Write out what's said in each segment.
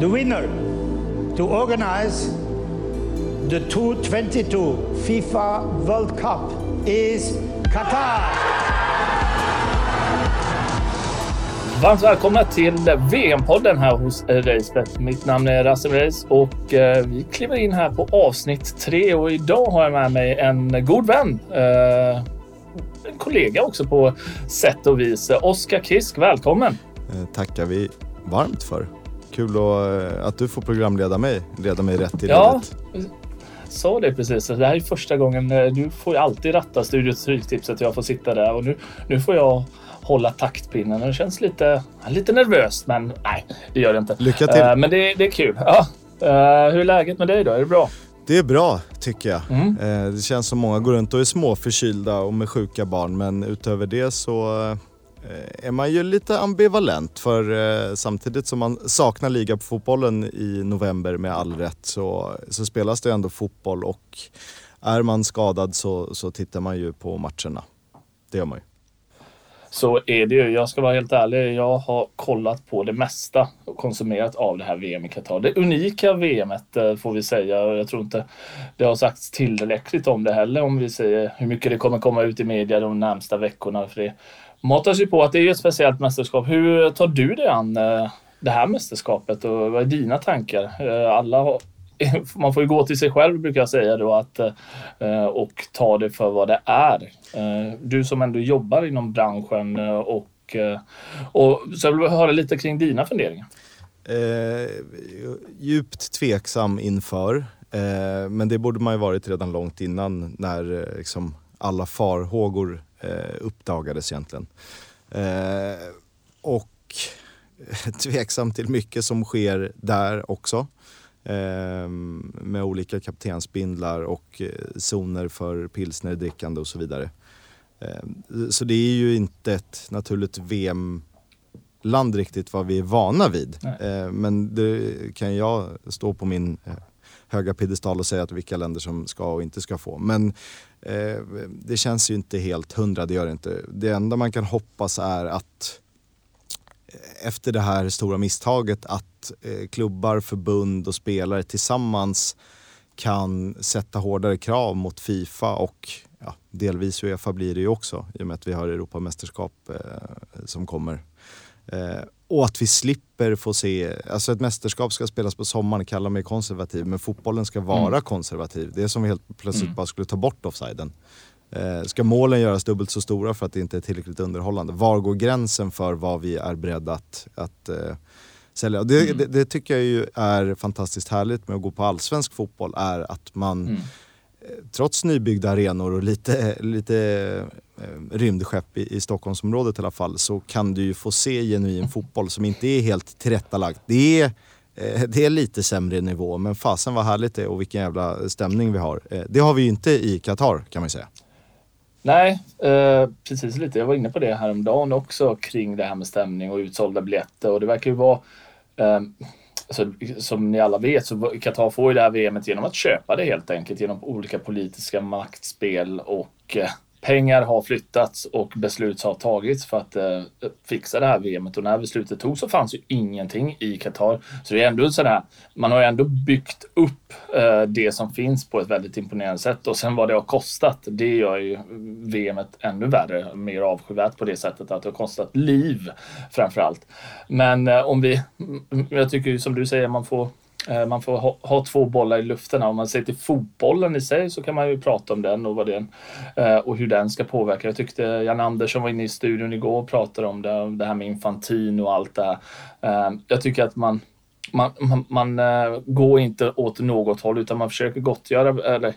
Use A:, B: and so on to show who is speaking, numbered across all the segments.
A: the winner to organize the 2022 FIFA World Cup is Qatar.
B: Varmt välkomna till VM-podden här hos Racebet. Mitt namn är Rasim Reis och eh, vi kliver in här på avsnitt tre och idag har jag med mig en god vän. Eh, en kollega också på sätt och vis. Oskar Kisk, välkommen!
C: Eh, tackar vi varmt för. Kul att, eh, att du får programleda mig, leda mig rätt i
B: ja,
C: livet.
B: sa det precis. Det här är första gången. eh, Du får ju alltid ratta Studio Stryktipset. Jag får sitta där och nu, nu får jag hålla taktpinnen. Det känns lite, lite nervöst, men nej, det gör det inte.
C: Lycka till.
B: Eh, Men det, det är kul. Ja. Eh, Hur är läget med dig då? Är det bra?
C: Det är bra tycker jag.
B: Mm.
C: Eh, Det känns som många går runt och är småförkylda och med sjuka barn men utöver det så Eh, är man ju lite ambivalent för eh, samtidigt som man saknar ligafotbollen i november med all rätt så, så spelas det ändå fotboll och är man skadad så, så tittar man ju på matcherna. Det gör man ju.
B: Så är det ju. Jag ska vara helt ärlig. Jag har kollat på det mesta och konsumerat av det här VM i Qatar. Det unika VMet eh, får vi säga. Jag tror inte det har sagts tillräckligt om det heller om vi säger hur mycket det kommer komma ut i media de närmsta veckorna. För det matas ju på att det är ett speciellt mästerskap. Hur tar du dig an eh, det här mästerskapet och vad är dina tankar? Eh, alla har, man får ju gå till sig själv brukar jag säga då att, eh, och ta det för vad det är. Du som ändå jobbar inom branschen och, och så jag vill höra lite kring dina funderingar.
C: Eh, djupt tveksam inför. Eh, men det borde man ju varit redan långt innan när eh, liksom alla farhågor eh, uppdagades egentligen. Eh, och tveksam till mycket som sker där också. Eh, med olika kaptensbindlar och eh, zoner för pilsnerdrickande och så vidare. Eh, så det är ju inte ett naturligt VM land riktigt vad vi är vana vid.
B: Nej.
C: Eh, men det kan jag stå på min eh, höga piedestal och säga att vilka länder som ska och inte ska få. Men eh, det känns ju inte helt hundra, det gör det inte. Det enda man kan hoppas är att eh, efter det här stora misstaget att eh, klubbar, förbund och spelare tillsammans kan sätta hårdare krav mot Fifa och ja, delvis Uefa blir det ju också i och med att vi har Europamästerskap eh, som kommer. Eh, och att vi slipper få se, alltså ett mästerskap ska spelas på sommaren, kalla mig konservativ, men fotbollen ska vara
B: Mm.
C: konservativ. Det är som vi helt plötsligt
B: Mm.
C: bara skulle ta bort offsiden. Eh, ska målen göras dubbelt så stora för att det inte är tillräckligt underhållande? Var går gränsen för vad vi är beredda att, att eh, sälja? Det,
B: Mm.
C: det, det tycker jag ju är fantastiskt härligt med att gå på allsvensk fotboll, är att man
B: Mm
C: trots nybyggda arenor och lite, lite eh, rymdskepp i, i Stockholmsområdet i alla fall så kan du ju få se genuin fotboll som inte är helt tillrättalagt. Det är, eh, det är lite sämre nivå men fasen vad härligt det är och vilken jävla stämning vi har. Eh, det har vi ju inte i Qatar kan man ju säga.
B: Nej, eh, precis lite. Jag var inne på det häromdagen också kring det här med stämning och utsålda biljetter och det verkar ju vara eh, alltså, som ni alla vet så Qatar får ju det här VMet genom att köpa det helt enkelt genom olika politiska maktspel och eh, pengar har flyttats och beslut har tagits för att eh, fixa det här VMet och när beslutet togs så fanns ju ingenting i Qatar. Så det är ändå sådär, man har ju ändå byggt upp eh, det som finns på ett väldigt imponerande sätt och sen vad det har kostat, det gör ju VMet ännu värre, mer avskyvärt på det sättet att det har kostat liv framför allt. Men eh, om vi, jag tycker ju som du säger, man får Eh, man får ha, ha två bollar i luften. Om man ser till fotbollen i sig så kan man ju prata om den och, vad den, eh, och hur den ska påverka. Jag tyckte Jan Andersson var inne i studion igår och pratade om det, om det här med Infantino och allt det här. Eh, jag tycker att man, man, man, man går inte åt något håll utan man försöker gottgöra, eller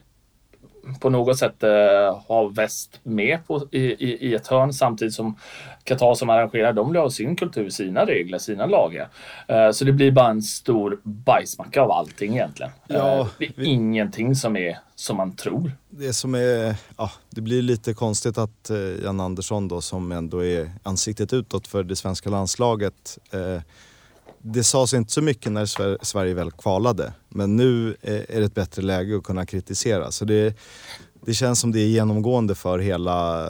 B: på något sätt eh, ha väst med på, i, i, i ett hörn samtidigt som Qatar som arrangerar, de vill ha sin kultur, sina regler, sina lagar. Eh, så det blir bara en stor bajsmacka av allting egentligen.
C: Ja,
B: Eh, det är
C: vi-
B: ingenting som är som man tror.
C: Det som är, ja, det blir lite konstigt att eh, Jan Andersson då som ändå är ansiktet utåt för det svenska landslaget. Det sades inte så mycket när Sver- Sverige väl kvalade. Men nu är det ett bättre läge att kunna kritisera. Så det, det känns som det är genomgående för hela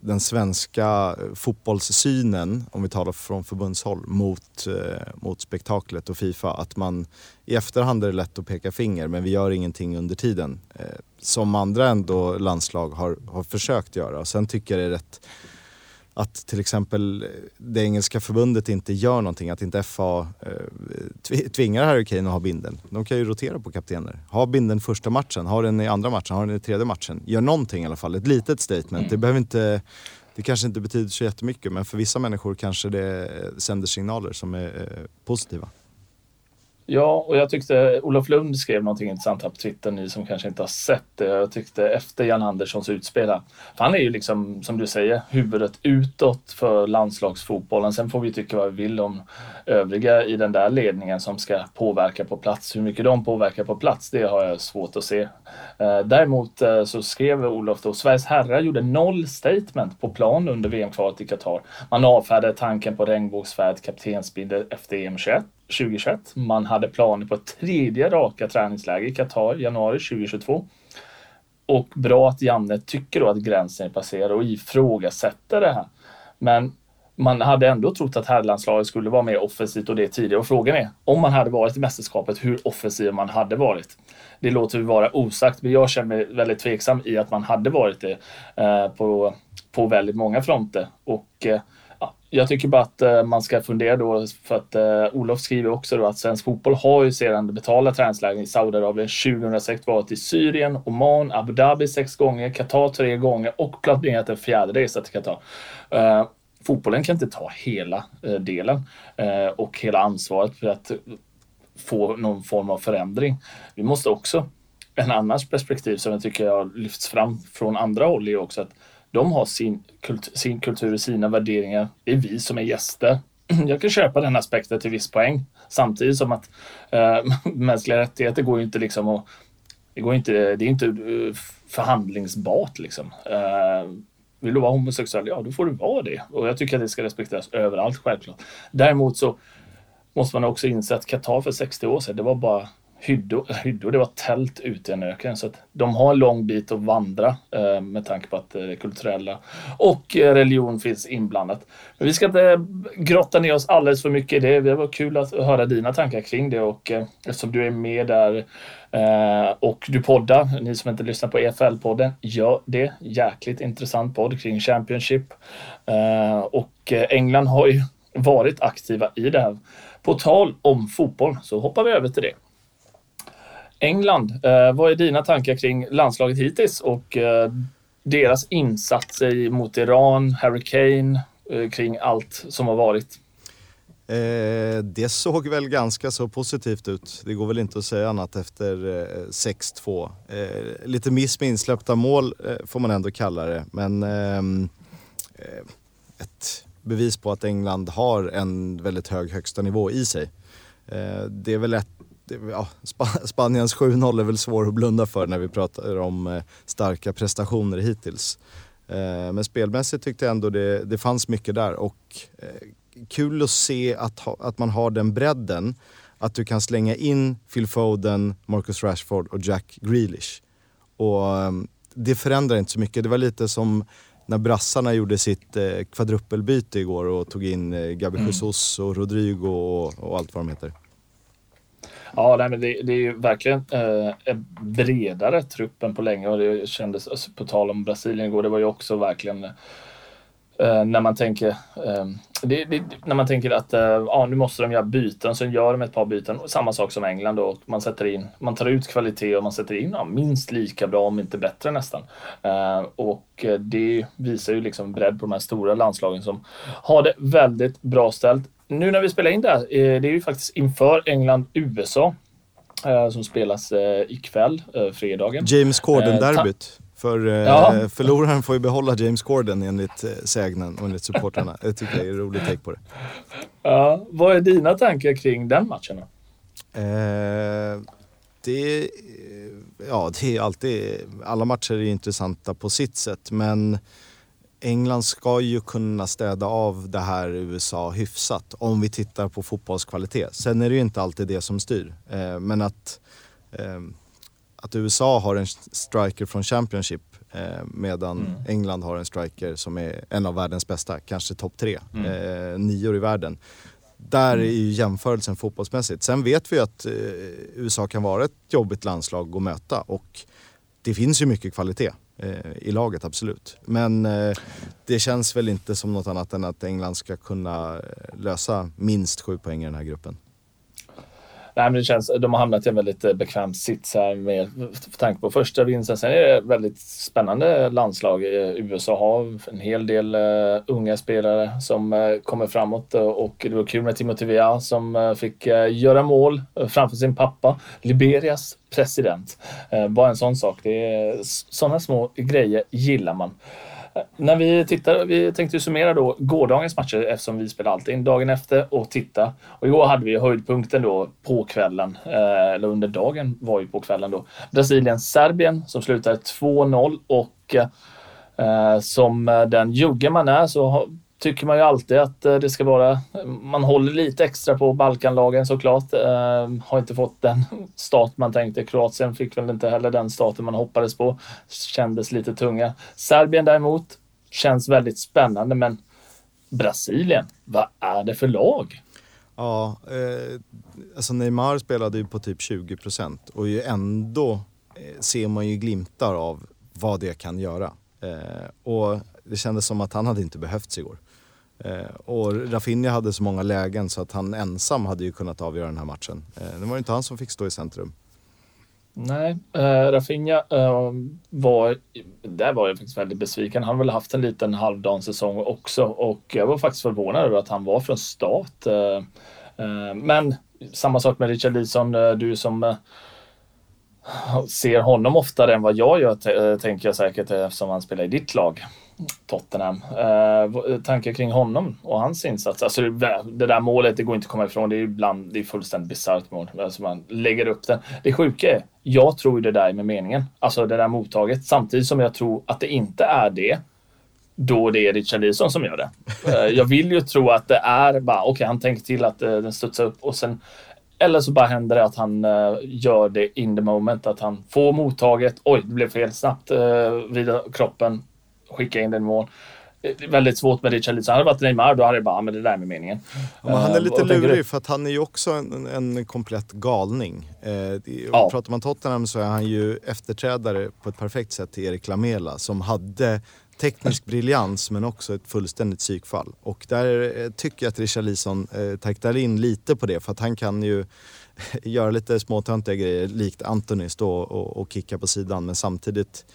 C: den svenska fotbollssynen, om vi talar från förbundshåll, mot, eh, mot spektaklet och Fifa. Att man i efterhand är det lätt att peka finger men vi gör ingenting under tiden. Eh, som andra ändå landslag har, har försökt göra. Sen tycker jag det är rätt att till exempel det engelska förbundet inte gör någonting, att inte FA eh, tvingar Harry Kane att ha binden. De kan ju rotera på kaptener. Ha binden första matchen, ha den i andra matchen, ha den i tredje matchen. Gör någonting i alla fall, ett litet statement. Mm. Det behöver inte det kanske inte betyder så jättemycket men för vissa människor kanske det sänder signaler som är eh, positiva.
B: Ja, och jag tyckte Olof Lund skrev någonting intressant här på Twitter, ni som kanske inte har sett det. Jag tyckte efter Jan Anderssons utspel här, för han är ju liksom, som du säger, huvudet utåt för landslagsfotbollen. Sen får vi tycka vad vi vill om övriga i den där ledningen som ska påverka på plats. Hur mycket de påverkar på plats, det har jag svårt att se. Eh, däremot eh, så skrev Olof då, Sveriges herrar gjorde noll statement på plan under VM-kvalet i Qatar. Man avfärdade tanken på regnbågsfärd, kaptensbindel efter EM 21 2021. Man hade planer på ett tredje raka träningsläger i Qatar januari 2022. Och bra att Janne tycker då att gränsen är passerad och ifrågasätter det här. Men man hade ändå trott att herrlandslaget skulle vara mer offensivt och det tidigare. Och frågan är, om man hade varit i mästerskapet, hur offensiv man hade varit. Det låter vi vara osagt, men jag känner mig väldigt tveksam i att man hade varit det eh, på, på väldigt många fronter. Och eh, jag tycker bara att eh, man ska fundera då, för att eh, Olof skriver också då att svensk fotboll har ju sedan betalda träningsläger i Saudiarabien 2006 varit i Syrien, Oman, Abu Dhabi sex gånger, Qatar tre gånger och planerat en fjärde resa till Qatar. Eh, fotbollen kan inte ta hela eh, delen eh, och hela ansvaret för att få någon form av förändring. Vi måste också, en annars perspektiv som jag tycker har lyfts fram från andra håll är också att de har sin, kult, sin kultur, sina värderingar. Det är vi som är gäster. Jag kan köpa den aspekten till viss poäng. Samtidigt som att äh, mänskliga rättigheter går ju inte liksom att... Det, går inte, det är inte eh, förhandlingsbart liksom. Äh, vill du vara homosexuell? Ja, då får du vara det. Och jag tycker att det ska respekteras överallt, självklart. Däremot så måste man också inse att Qatar för 60 år sedan, det var bara hyddor, hyddor, det var tält ute i en öken. Så att de har en lång bit att vandra eh, med tanke på att eh, det eh, kulturella och eh, religion finns inblandat. Men vi ska inte grotta ner oss alldeles för mycket i det. Det var kul att höra dina tankar kring det och eh, eftersom du är med där eh, och du poddar, ni som inte lyssnar på EFL-podden, gör det. Jäkligt intressant podd kring Championship. Eh, och England har ju varit aktiva i det här. På tal om fotboll så hoppar vi över till det. England, eh, vad är dina tankar kring landslaget hittills och eh, deras insatser mot Iran, Harry Kane, eh, kring allt som har varit?
C: Eh, det såg väl ganska så positivt ut. Det går väl inte att säga annat efter eh, 6-2. Eh, lite miss med insläppta mål eh, får man ändå kalla det. Men ehm, eh, ett bevis på att England har en väldigt hög högsta nivå i sig. Eh, det är väl ett ja, Spaniens 7-0 är väl svår att blunda för när vi pratar om eh, starka prestationer hittills. Eh, men spelmässigt tyckte jag ändå det, det fanns mycket där och eh, kul att se att, ha, att man har den bredden. Att du kan slänga in Phil Foden, Marcus Rashford och Jack Grealish. Och det förändrar inte så mycket. Det var lite som när brassarna gjorde sitt kvadruppelbyte igår och tog in Gabi mm. Jesus och Rodrigo och, och allt vad de heter.
B: Ja, nej, men det, det är ju verkligen eh, en bredare trupp än på länge och det kändes, alltså, på tal om Brasilien igår, det var ju också verkligen eh, när man tänker eh, det, det, när man tänker att eh, ja, nu måste de göra byten, så gör de ett par byten. Samma sak som England då. Man sätter in, man tar ut kvalitet och man sätter in ja, minst lika bra, om inte bättre nästan. Eh, och eh, det visar ju liksom bredd på de här stora landslagen som har det väldigt bra ställt nu när vi spelar in det här, eh, det är ju faktiskt inför England-USA eh, som spelas eh, ikväll, fredagen.
C: James Corden-derbyt. För ja. förloraren får ju behålla James Corden enligt sägnen och enligt supportrarna. Det tycker jag är en rolig take på det.
B: Ja, vad är dina tankar kring den matchen?
C: Eh, det, ja, det är alltid, alla matcher är intressanta på sitt sätt men England ska ju kunna städa av det här USA hyfsat om vi tittar på fotbollskvalitet. Sen är det ju inte alltid det som styr. Eh, men att, eh, att USA har en striker från Championship eh, medan
B: Mm.
C: England har en striker som är en av världens bästa, kanske topp tre,
B: Mm.
C: eh, nior i världen. Där är ju jämförelsen fotbollsmässigt. Sen vet vi att eh, USA kan vara ett jobbigt landslag att möta och det finns ju mycket kvalitet Eh, i laget, absolut. Men eh, det känns väl inte som något annat än att England ska kunna eh, lösa minst sju poäng i den här gruppen.
B: Nej, men det känns, de har hamnat i en väldigt eh, bekväm sits här med tanke på första vinsten. Sen är det ett väldigt spännande landslag. Eh, USA har en hel del uh, unga spelare som uh, kommer framåt uh, och det var kul med Timothy Weah som fick göra mål framför sin pappa, Liberias president. bara en sån sak. Det är sådana små grejer gillar man. När vi tittar, vi tänkte summera då gårdagens matcher eftersom vi spelade allting. in dagen efter och titta. Och igår hade vi höjdpunkten då på kvällen, eh, eller under dagen var ju på kvällen då. Brasilien-Serbien som slutade 2-0 och eh, som eh, den jugge man är så tycker man ju alltid att eh, det ska vara, man håller lite extra på Balkanlagen såklart. Eh, har inte fått den start man tänkte. Kroatien fick väl inte heller den starten man hoppades på. Kändes lite tunga. Serbien däremot känns väldigt spännande men Brasilien, vad är det för lag?
C: Ja, eh, alltså Neymar spelade ju på typ 20 procent och ju ändå eh, ser man ju glimtar av vad det kan göra. Eh, och det kändes som att han hade inte behövts igår. Eh, och Rafinha hade så många lägen så att han ensam hade ju kunnat avgöra den här matchen. Eh, det var inte han som fick stå i centrum.
B: Nej, äh, Rafinha äh, var, där var jag faktiskt väldigt besviken. Han har väl haft en liten halvdan säsong också och jag var faktiskt förvånad över att han var från start. Äh, men samma sak med Richard Lison, du som ser honom oftare än vad jag gör, tänker jag säkert eftersom han spelar i ditt lag. Tottenham. Eh, eh tankar kring honom och hans insats. Alltså det, det, där målet, det går inte att komma ifrån. Det är ibland, det är fullständigt bisarrt mål. Alltså man lägger upp den. Det sjuka är, jag tror det där är med meningen. Alltså det där mottaget. Samtidigt som jag tror att det inte är det. Då det är Richarlison som gör det. Eh, jag vill ju tro att det är bara, okej okay, han tänker till att eh, den studsar upp och sen eller så bara händer det att han uh, gör det in the moment. Att han får mottaget. Oj, det blev fel. Snabbt eh, uh, vid kroppen. Skicka in den mål. Är väldigt svårt med Richarlison. Hade det varit Neymar då hade det bara, men det där är med meningen.
C: Ja, men han är lite uh, lurig för att han är ju också en, en komplett galning. Eh, ja. Pratar man Tottenham så är han ju efterträdare på ett perfekt sätt till Erik Lamela som hade teknisk briljans men också ett fullständigt psykfall. Och där eh, tycker jag att Richarlison eh, taktar in lite på det för att han kan ju göra lite småtöntiga grejer likt Anthony stå och, och kicka på sidan men samtidigt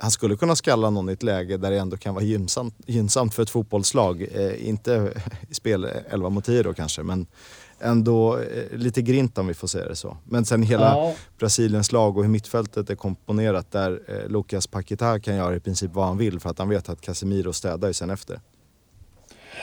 C: han skulle kunna skalla någon i ett läge där det ändå kan vara gynnsamt, gynnsamt för ett fotbollslag. Eh, inte i spel 11 mot 10 då kanske men ändå eh, lite grint om vi får säga det så. Men sen hela ja. Brasiliens lag och hur mittfältet är komponerat där eh, Lucas Paquetá kan göra i princip vad han vill för att han vet att Casemiro städar ju sen efter.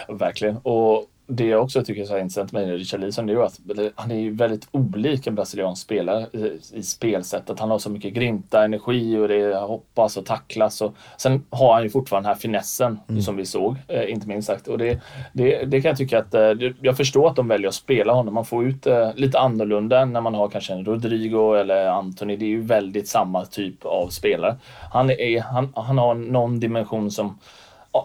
B: Verkligen. Och det jag också tycker är så intressant med Richarlison är ju att han är ju väldigt olik en brasiliansk spelare i, i spelsättet. Han har så mycket grinta, energi och det hoppas och tacklas. Och, sen har han ju fortfarande den här finessen mm. som vi såg, eh, inte minst sagt. Och det, det, det, kan jag tycka att, eh, jag förstår att de väljer att spela honom. Man får ut eh, lite annorlunda än när man har kanske en Rodrigo eller Anthony. Det är ju väldigt samma typ av spelare. Han, är, han, han har någon dimension som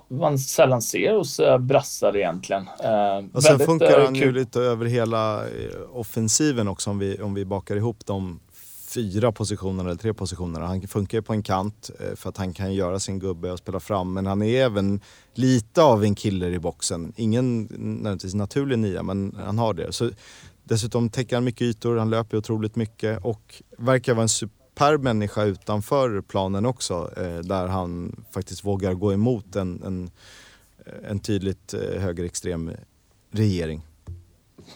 B: man sällan ser hos eh, brassar egentligen.
C: Eh, och sen funkar eh, han ju lite över hela offensiven också om vi, om vi bakar ihop de fyra positionerna eller tre positionerna. Han funkar ju på en kant för att han kan göra sin gubbe och spela fram men han är även lite av en killer i boxen. Ingen nödvändigtvis naturlig nia men han har det. Så dessutom täcker han mycket ytor, han löper otroligt mycket och verkar vara en super superb människa utanför planen också. Eh, där han faktiskt vågar gå emot en, en, en tydligt eh, högerextrem regering.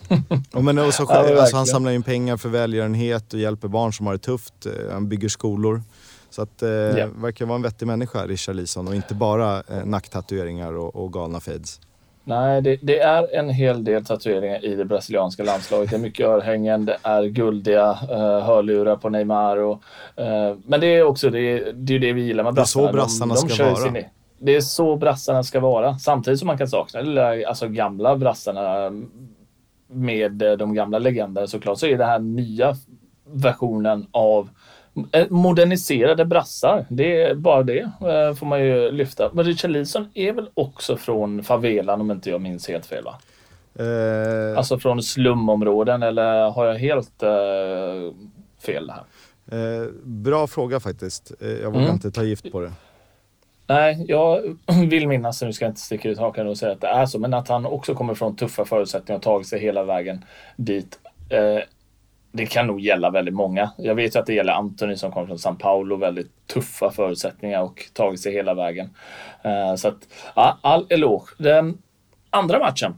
C: och men också, ja, alltså, han samlar in pengar för välgörenhet och hjälper barn som har det tufft. Eh, han bygger skolor. Så att eh, yeah. verkar vara en vettig människa, Richard Lison, och inte bara eh, nacktatueringar och, och galna fades.
B: Nej, det, det, är en hel del tatueringar i det brasilianska landslaget. Det är mycket örhängen, det är guldiga uh, hörlurar på Neymar. Och, uh, men det är också det, det, är det vi gillar med brassarna.
C: Det är så brassarna de, de ska vara. I.
B: Det är så brassarna ska vara. Samtidigt som man kan sakna de alltså, gamla brassarna med de gamla legenderna såklart, så är det här nya versionen av Eh, moderniserade brassar, det är bara det eh, får man ju lyfta. Men Richard Leeson är väl också från favelan om inte jag minns helt fel va? Eh... Alltså från slumområden eller har jag helt eh, fel här?
C: Eh, bra fråga faktiskt. Eh, jag vågar mm. inte ta gift på det.
B: Nej, jag vill minnas, nu ska jag inte sticka ut hakan och säga att det är så, men att han också kommer från tuffa förutsättningar och tagit sig hela vägen dit. Eh, det kan nog gälla väldigt många. Jag vet ju att det gäller Anthony som kommer från San Paulo, väldigt tuffa förutsättningar och tagit sig hela vägen. Uh, så att, ja, all eloge. Den andra matchen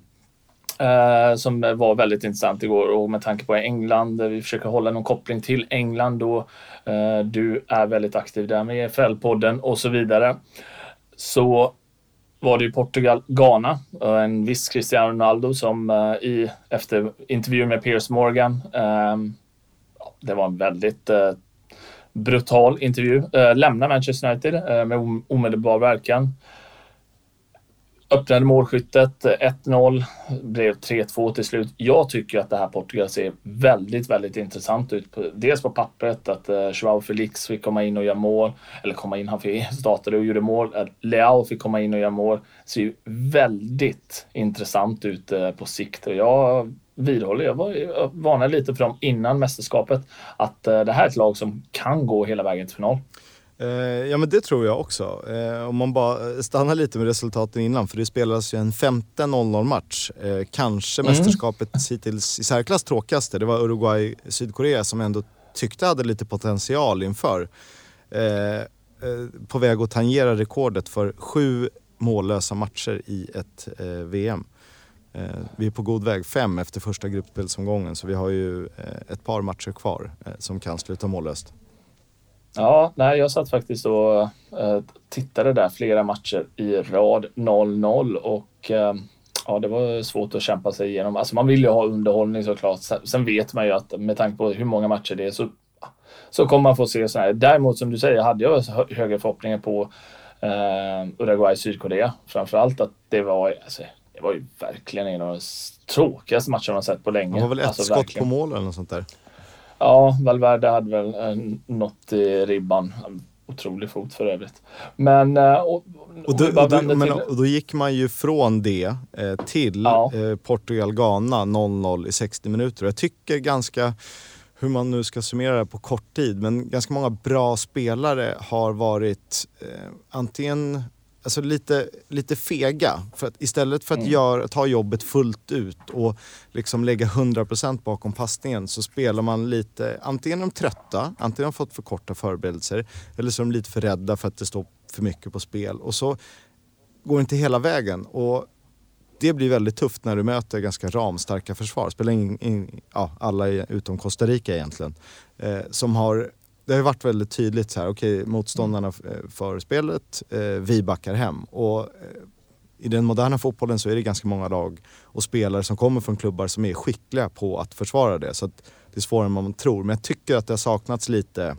B: uh, som var väldigt intressant igår och med tanke på England, eh, vi försöker hålla någon koppling till England då. Uh, du är väldigt aktiv där med EFL-podden och så vidare. Så var det ju Portugal-Ghana. Eh, en viss Cristiano Ronaldo som eh, i, efter intervjun med Piers Morgan, ehm, det var en väldigt eh, brutal intervju, lämnar Manchester United med omedelbar verkan öppnade målskyttet. 1-0, blev 3-2 till slut. Jag tycker att det här Portugal ser väldigt, väldigt intressant ut. Dels på pappret att eh, Joao Felix fick komma in och göra mål. Eller komma in, han startade och gjorde mål. Leao fick komma in och göra mål. Ser ju väldigt intressant ut eh, på sikt. Och jag vidhåller, jag, varnade lite för dem innan mästerskapet, att eh, det här är ett lag som kan gå hela vägen till final.
C: Eh, ja men det tror jag också. Eh, om man bara stannar lite med resultaten innan, för det spelas ju en femte 0-0 match. Eh, kanske mm. mästerskapets hittills i särklass tråkigaste. Det var Uruguay-Sydkorea som ändå tyckte hade lite potential inför. På väg att tangera rekordet för sju mållösa matcher i ett VM. Vi är på god väg, fem efter första gruppspelsomgången, så vi har ju ett par matcher kvar som kan sluta mållöst.
B: Ja, nej, jag satt faktiskt och eh, tittade där flera matcher i rad 0-0 och eh, ja, det var svårt att kämpa sig igenom. Alltså man vill ju ha underhållning såklart. Sen vet man ju att med tanke på hur många matcher det är så, så kommer man få se så här. Däremot som du säger hade jag högre förhoppningar på eh, Uruguay-Sydkorea. Framförallt att det var, alltså, det var ju verkligen en av de tråkigaste matcherna man sett på länge.
C: Det var väl ett
B: alltså,
C: skott verkligen. på mål eller något sånt där?
B: Ja, Valverde hade väl eh, nått i ribban. Otrolig fot för övrigt. Men... Eh, och,
C: och, då, och, då, men, och då gick man ju från det eh, till ja. eh, Portugal-Ghana 0-0 i 60 minuter. Jag tycker ganska, hur man nu ska summera det på kort tid, men ganska många bra spelare har varit eh, antingen alltså lite, lite fega. För att istället för att mm. gör, ta jobbet fullt ut och liksom lägga 100% bakom passningen så spelar man lite, antingen de trötta, antingen har de fått för korta förberedelser eller så är de lite för rädda för att det står för mycket på spel. Och så går det inte hela vägen. Och det blir väldigt tufft när du möter ganska ramstarka försvar. Spelar in, in ja, alla utom Costa Rica egentligen. Eh, som har det har varit väldigt tydligt så här, okej okay, motståndarna eh, för spelet, eh, vi backar hem. Och eh, i den moderna fotbollen så är det ganska många lag och spelare som kommer från klubbar som är skickliga på att försvara det. Så det är svårare än man tror. Men jag tycker att det har saknats lite,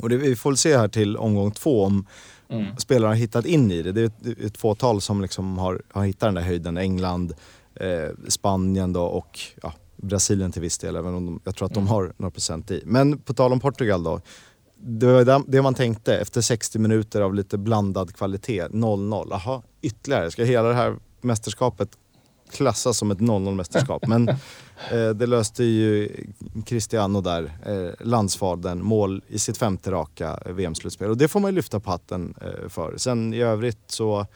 C: och det, vi får väl se här till omgång två om mm. spelarna har hittat in i det. Det är ett, ett fåtal som liksom har, har hittat den där höjden. England, eh, Spanien då och ja, Brasilien till viss del, även om de, jag tror att de mm. har några procent i. Men på tal om Portugal då. Det var det man tänkte efter 60 minuter av lite blandad kvalitet. 0-0. Jaha, ytterligare. Ska hela det här mästerskapet klassas som ett 0-0 mästerskap? Men eh, det löste ju Cristiano där, eh, landsfadern, mål i sitt femte raka VM-slutspel. Och det får man ju lyfta på hatten eh, för. Sen i övrigt så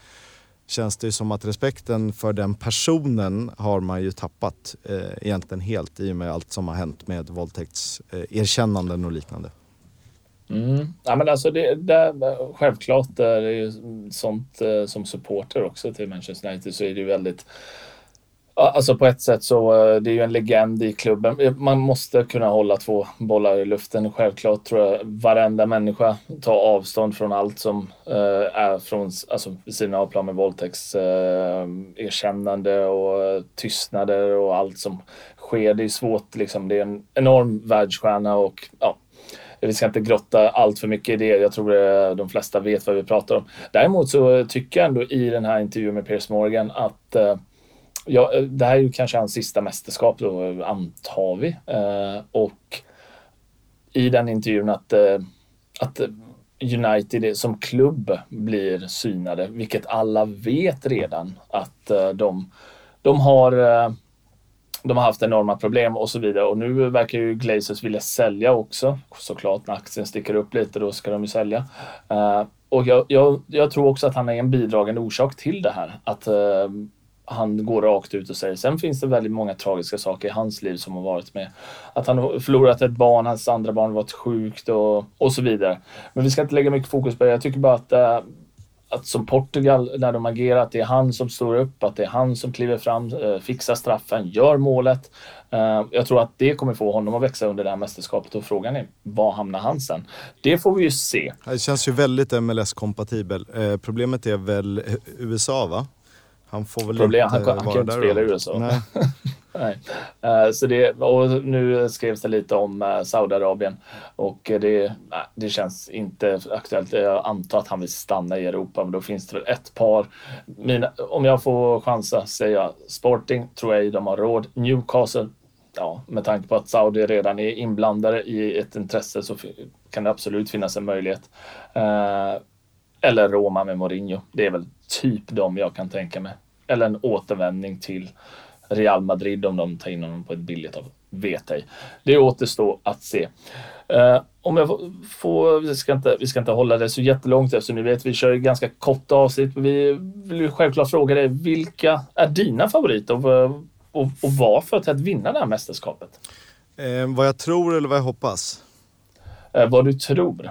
C: känns det som att respekten för den personen har man ju tappat eh, egentligen helt i och med allt som har hänt med våldtäktserkännanden eh, och liknande.
B: Mm. Ja, men alltså det, det, självklart, det är ju sånt eh, som supporter också till Manchester United så är det ju väldigt Alltså på ett sätt så eh, det är ju en legend i klubben. Eh, man måste kunna hålla två bollar i luften. Självklart tror jag varenda människa tar avstånd från allt som uh, är från alltså, sidan av plan med våldtäktserkännande uh, och tystnader och allt som sker. Det är svårt liksom. Det är en enorm världsstjärna och ja, vi ska inte grotta allt för mycket i det. Jag tror att de flesta vet vad vi pratar om. Däremot så tycker jag ändå i den här intervjun med Piers Morgan att uh, ja, eh, det här är ju kanske hans sista mästerskap då, antar vi. Eh, och i den intervjun att eh, att United som klubb blir synade, vilket alla vet redan att eh, de, de har eh, de har haft enorma problem och så vidare och nu verkar ju Glazers vilja sälja också. Såklart när aktien sticker upp lite då ska de ju sälja. Eh, och jag, jag, jag, tror också att han är en bidragande orsak till det här. Att han går rakt ut och säger. Sen finns det väldigt många tragiska saker i hans liv som har varit med. Att han har förlorat ett barn, hans andra barn varit sjukt och, och så vidare. Men vi ska inte lägga mycket fokus på det. Jag tycker bara att äh, att som Portugal, när de agerar, att det är han som står upp, att det är han som kliver fram, eh, fixar straffen, gör målet. Eh, jag tror att det kommer få honom att växa under det här mästerskapet och frågan är, var hamnar han sen? Det får vi ju se.
C: Det känns ju väldigt MLS-kompatibel. Problemet är väl USA va?
B: Han får väl Problem, inte han, han kan inte spela i USA. Nej. Nej. Uh, så det, och nu skrevs det lite om uh, Saudiarabien och det, uh, det känns inte aktuellt. Jag antar att han vill stanna i Europa, men då finns det väl ett par. Mina, om jag får chansa säga Sporting tror jag de har råd. Newcastle, ja, med tanke på att Saudi redan är inblandade i ett intresse så kan det absolut finnas en möjlighet. Uh, eller Roma med Mourinho. Det är väl typ de jag kan tänka mig. Eller en återvändning till Real Madrid om de tar in honom på ett billigt av vet ej. Det återstår att se. Uh, om jag får, vi ska, inte, vi ska inte hålla det så jättelångt eftersom ni vet vi kör ganska kort avsnitt. Vi vill ju självklart fråga dig, vilka är dina favoriter och, och, och varför till att vinna det här mästerskapet?
C: Eh, vad jag tror eller vad jag hoppas?
B: Eh, vad du tror.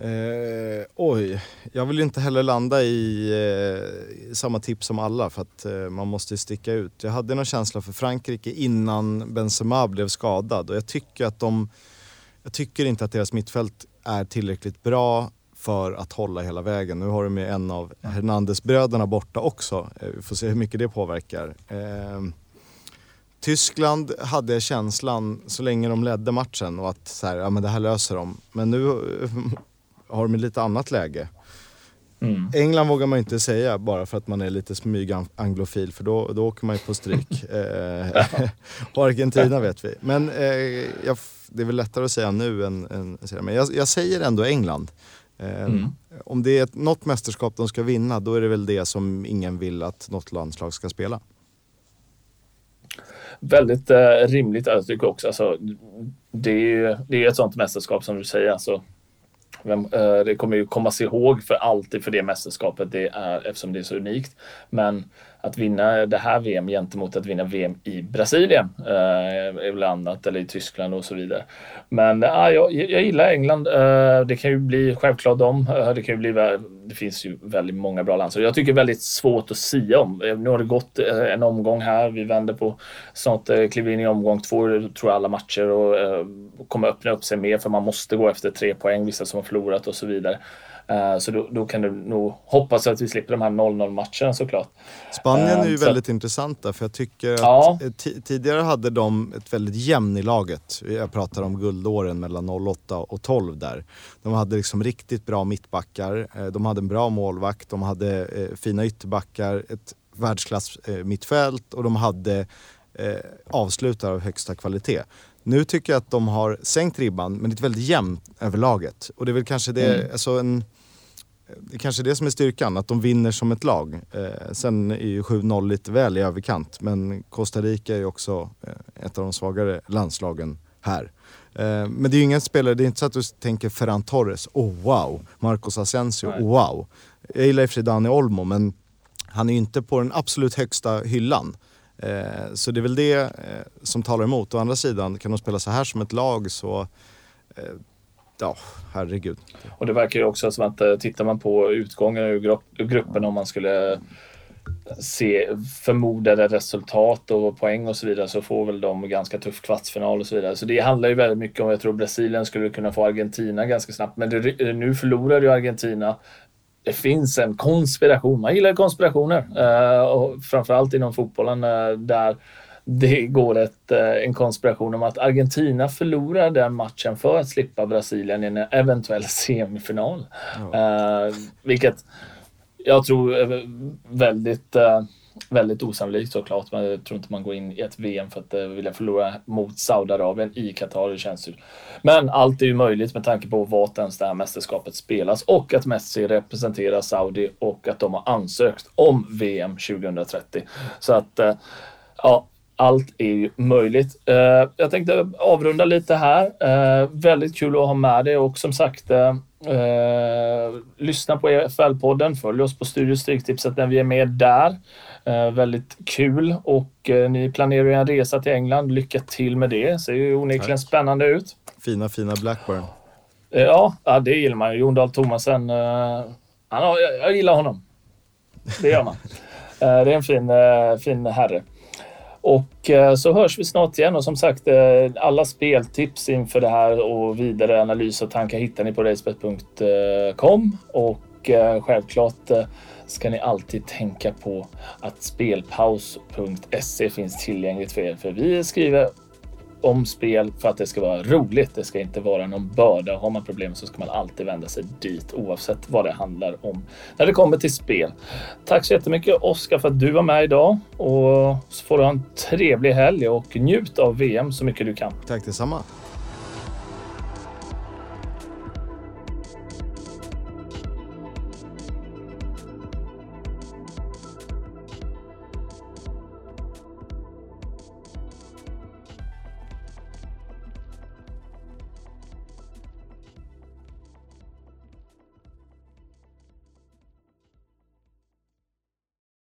C: Eh, oj, jag vill inte heller landa i eh, samma tips som alla för att eh, man måste sticka ut. Jag hade någon känsla för Frankrike innan Benzema blev skadad och jag tycker att de... Jag tycker inte att deras mittfält är tillräckligt bra för att hålla hela vägen. Nu har de ju en av Hernandez-bröderna borta också. Eh, vi får se hur mycket det påverkar. Eh, Tyskland hade känslan så länge de ledde matchen och att så här, ja, men det här löser de. Men nu har de ett lite annat läge. Mm. England vågar man inte säga bara för att man är lite smyg-anglofil för då, då åker man ju på stryk. eh, och Argentina vet vi. Men eh, jag, det är väl lättare att säga nu än, än men jag, jag säger ändå England. Eh, mm. Om det är ett, något mästerskap de ska vinna då är det väl det som ingen vill att något landslag ska spela.
B: Väldigt eh, rimligt jag tycker också. Alltså, det, är, det är ett sånt mästerskap som du säger. Alltså, Eh, det kommer ju komma sig ihåg för alltid för det mästerskapet det är eftersom det är så unikt. Men att vinna det här VM gentemot att vinna VM i Brasilien eh, är annat eller i Tyskland och så vidare. Men eh, jag, jag gillar England. Eh, det kan ju bli självklart dem. Eh, det kan ju bli det finns ju väldigt många bra landslag. Jag tycker det är väldigt svårt att sia om. Eh, nu har det gått eh, en omgång här. Vi vänder på snart eh, kliver in i omgång två, tror jag alla matcher och eh, kommer öppna upp sig mer för man måste gå efter tre poäng, vissa som har förlorat och så vidare. Eh, så då, då, kan du nog hoppas att vi slipper de här 0-0 matcherna såklart.
C: Spanien är ju så. väldigt intressanta för jag tycker ja. att tidigare hade de ett väldigt jämn i laget. Jag pratar om guldåren mellan 08 och 12 där. De hade liksom riktigt bra mittbackar, eh, de hade en bra målvakt, de hade eh, fina ytterbackar, ett världsklass mittfält och de hade avslutare av högsta kvalitet. Nu tycker jag att de har sänkt ribban, men det är väldigt jämnt över laget. Och det är väl kanske det, mm. alltså en, det är kanske det som är styrkan, att de vinner som ett lag. Eh, sen är ju 7-0 lite väl i överkant, men Costa Rica är ju också eh, ett av de svagare landslagen här. Eh, men det är ju ingen spelare, det är inte så att du tänker Ferran Torres, oh wow, Marcos Asensio, oh wow. Jag gillar i och för sig Dani Olmo, men han är ju inte på den absolut högsta hyllan. Eh, så det är väl det eh, som talar emot. Å andra sidan, kan de spela så här som ett lag så eh, Ja, herregud.
B: Och det verkar ju också som att tittar man på utgången ur, gruppen om man skulle se förmodade resultat och poäng och så vidare så får väl de ganska tuff kvartsfinal och så vidare. Så det handlar ju väldigt mycket om, jag tror Brasilien skulle kunna få Argentina ganska snabbt. Men det, nu förlorar ju Argentina det finns en konspiration. Man gillar konspirationer. Uh, och framförallt inom fotbollen uh, där det går ett, uh, en konspiration om att Argentina förlorar den matchen för att slippa Brasilien i en eventuell semifinal. Ja. vilket jag tror är väldigt Väldigt osannolikt såklart. Men jag tror inte man går in i ett VM för att uh, vilja förlora mot Saudiarabien i Qatar. Det känns ju. Men allt är ju möjligt med tanke på vart ens det här mästerskapet spelas och att Messi representerar Saudi och att de har ansökt om VM 2030. Så att uh, ja, allt är ju möjligt. Uh, jag tänkte avrunda lite här. Uh, väldigt kul att ha med dig och som sagt uh, lyssna på EFL-podden. Följ oss på Studio Stryktipset när vi är med där. väldigt kul och ni planerar ju en resa till England. Lycka till med det. Ser ju onekligen Tack. spännande ut.
C: Fina, fina Blackburn.
B: Ja, det gillar man ju. Jon Dahl Tomasen. han har, jag, jag gillar honom. Det gör man. det är en fin, fin herre. Och eh, så hörs vi snart igen och som sagt eh, alla speltips inför det här och vidare analys och tankar hittar ni på racebet.com eh, och självklart ska ni alltid tänka på att spelpaus.se finns tillgängligt för er. För vi skriver om spel för att det ska vara roligt. Det ska inte vara någon börda. Har man problem så ska man alltid vända sig dit oavsett vad det handlar om när det kommer till spel. Tack så jättemycket Oskar för att du var med idag och så får du ha en trevlig helg och njut av VM så mycket du kan.
C: Tack detsamma.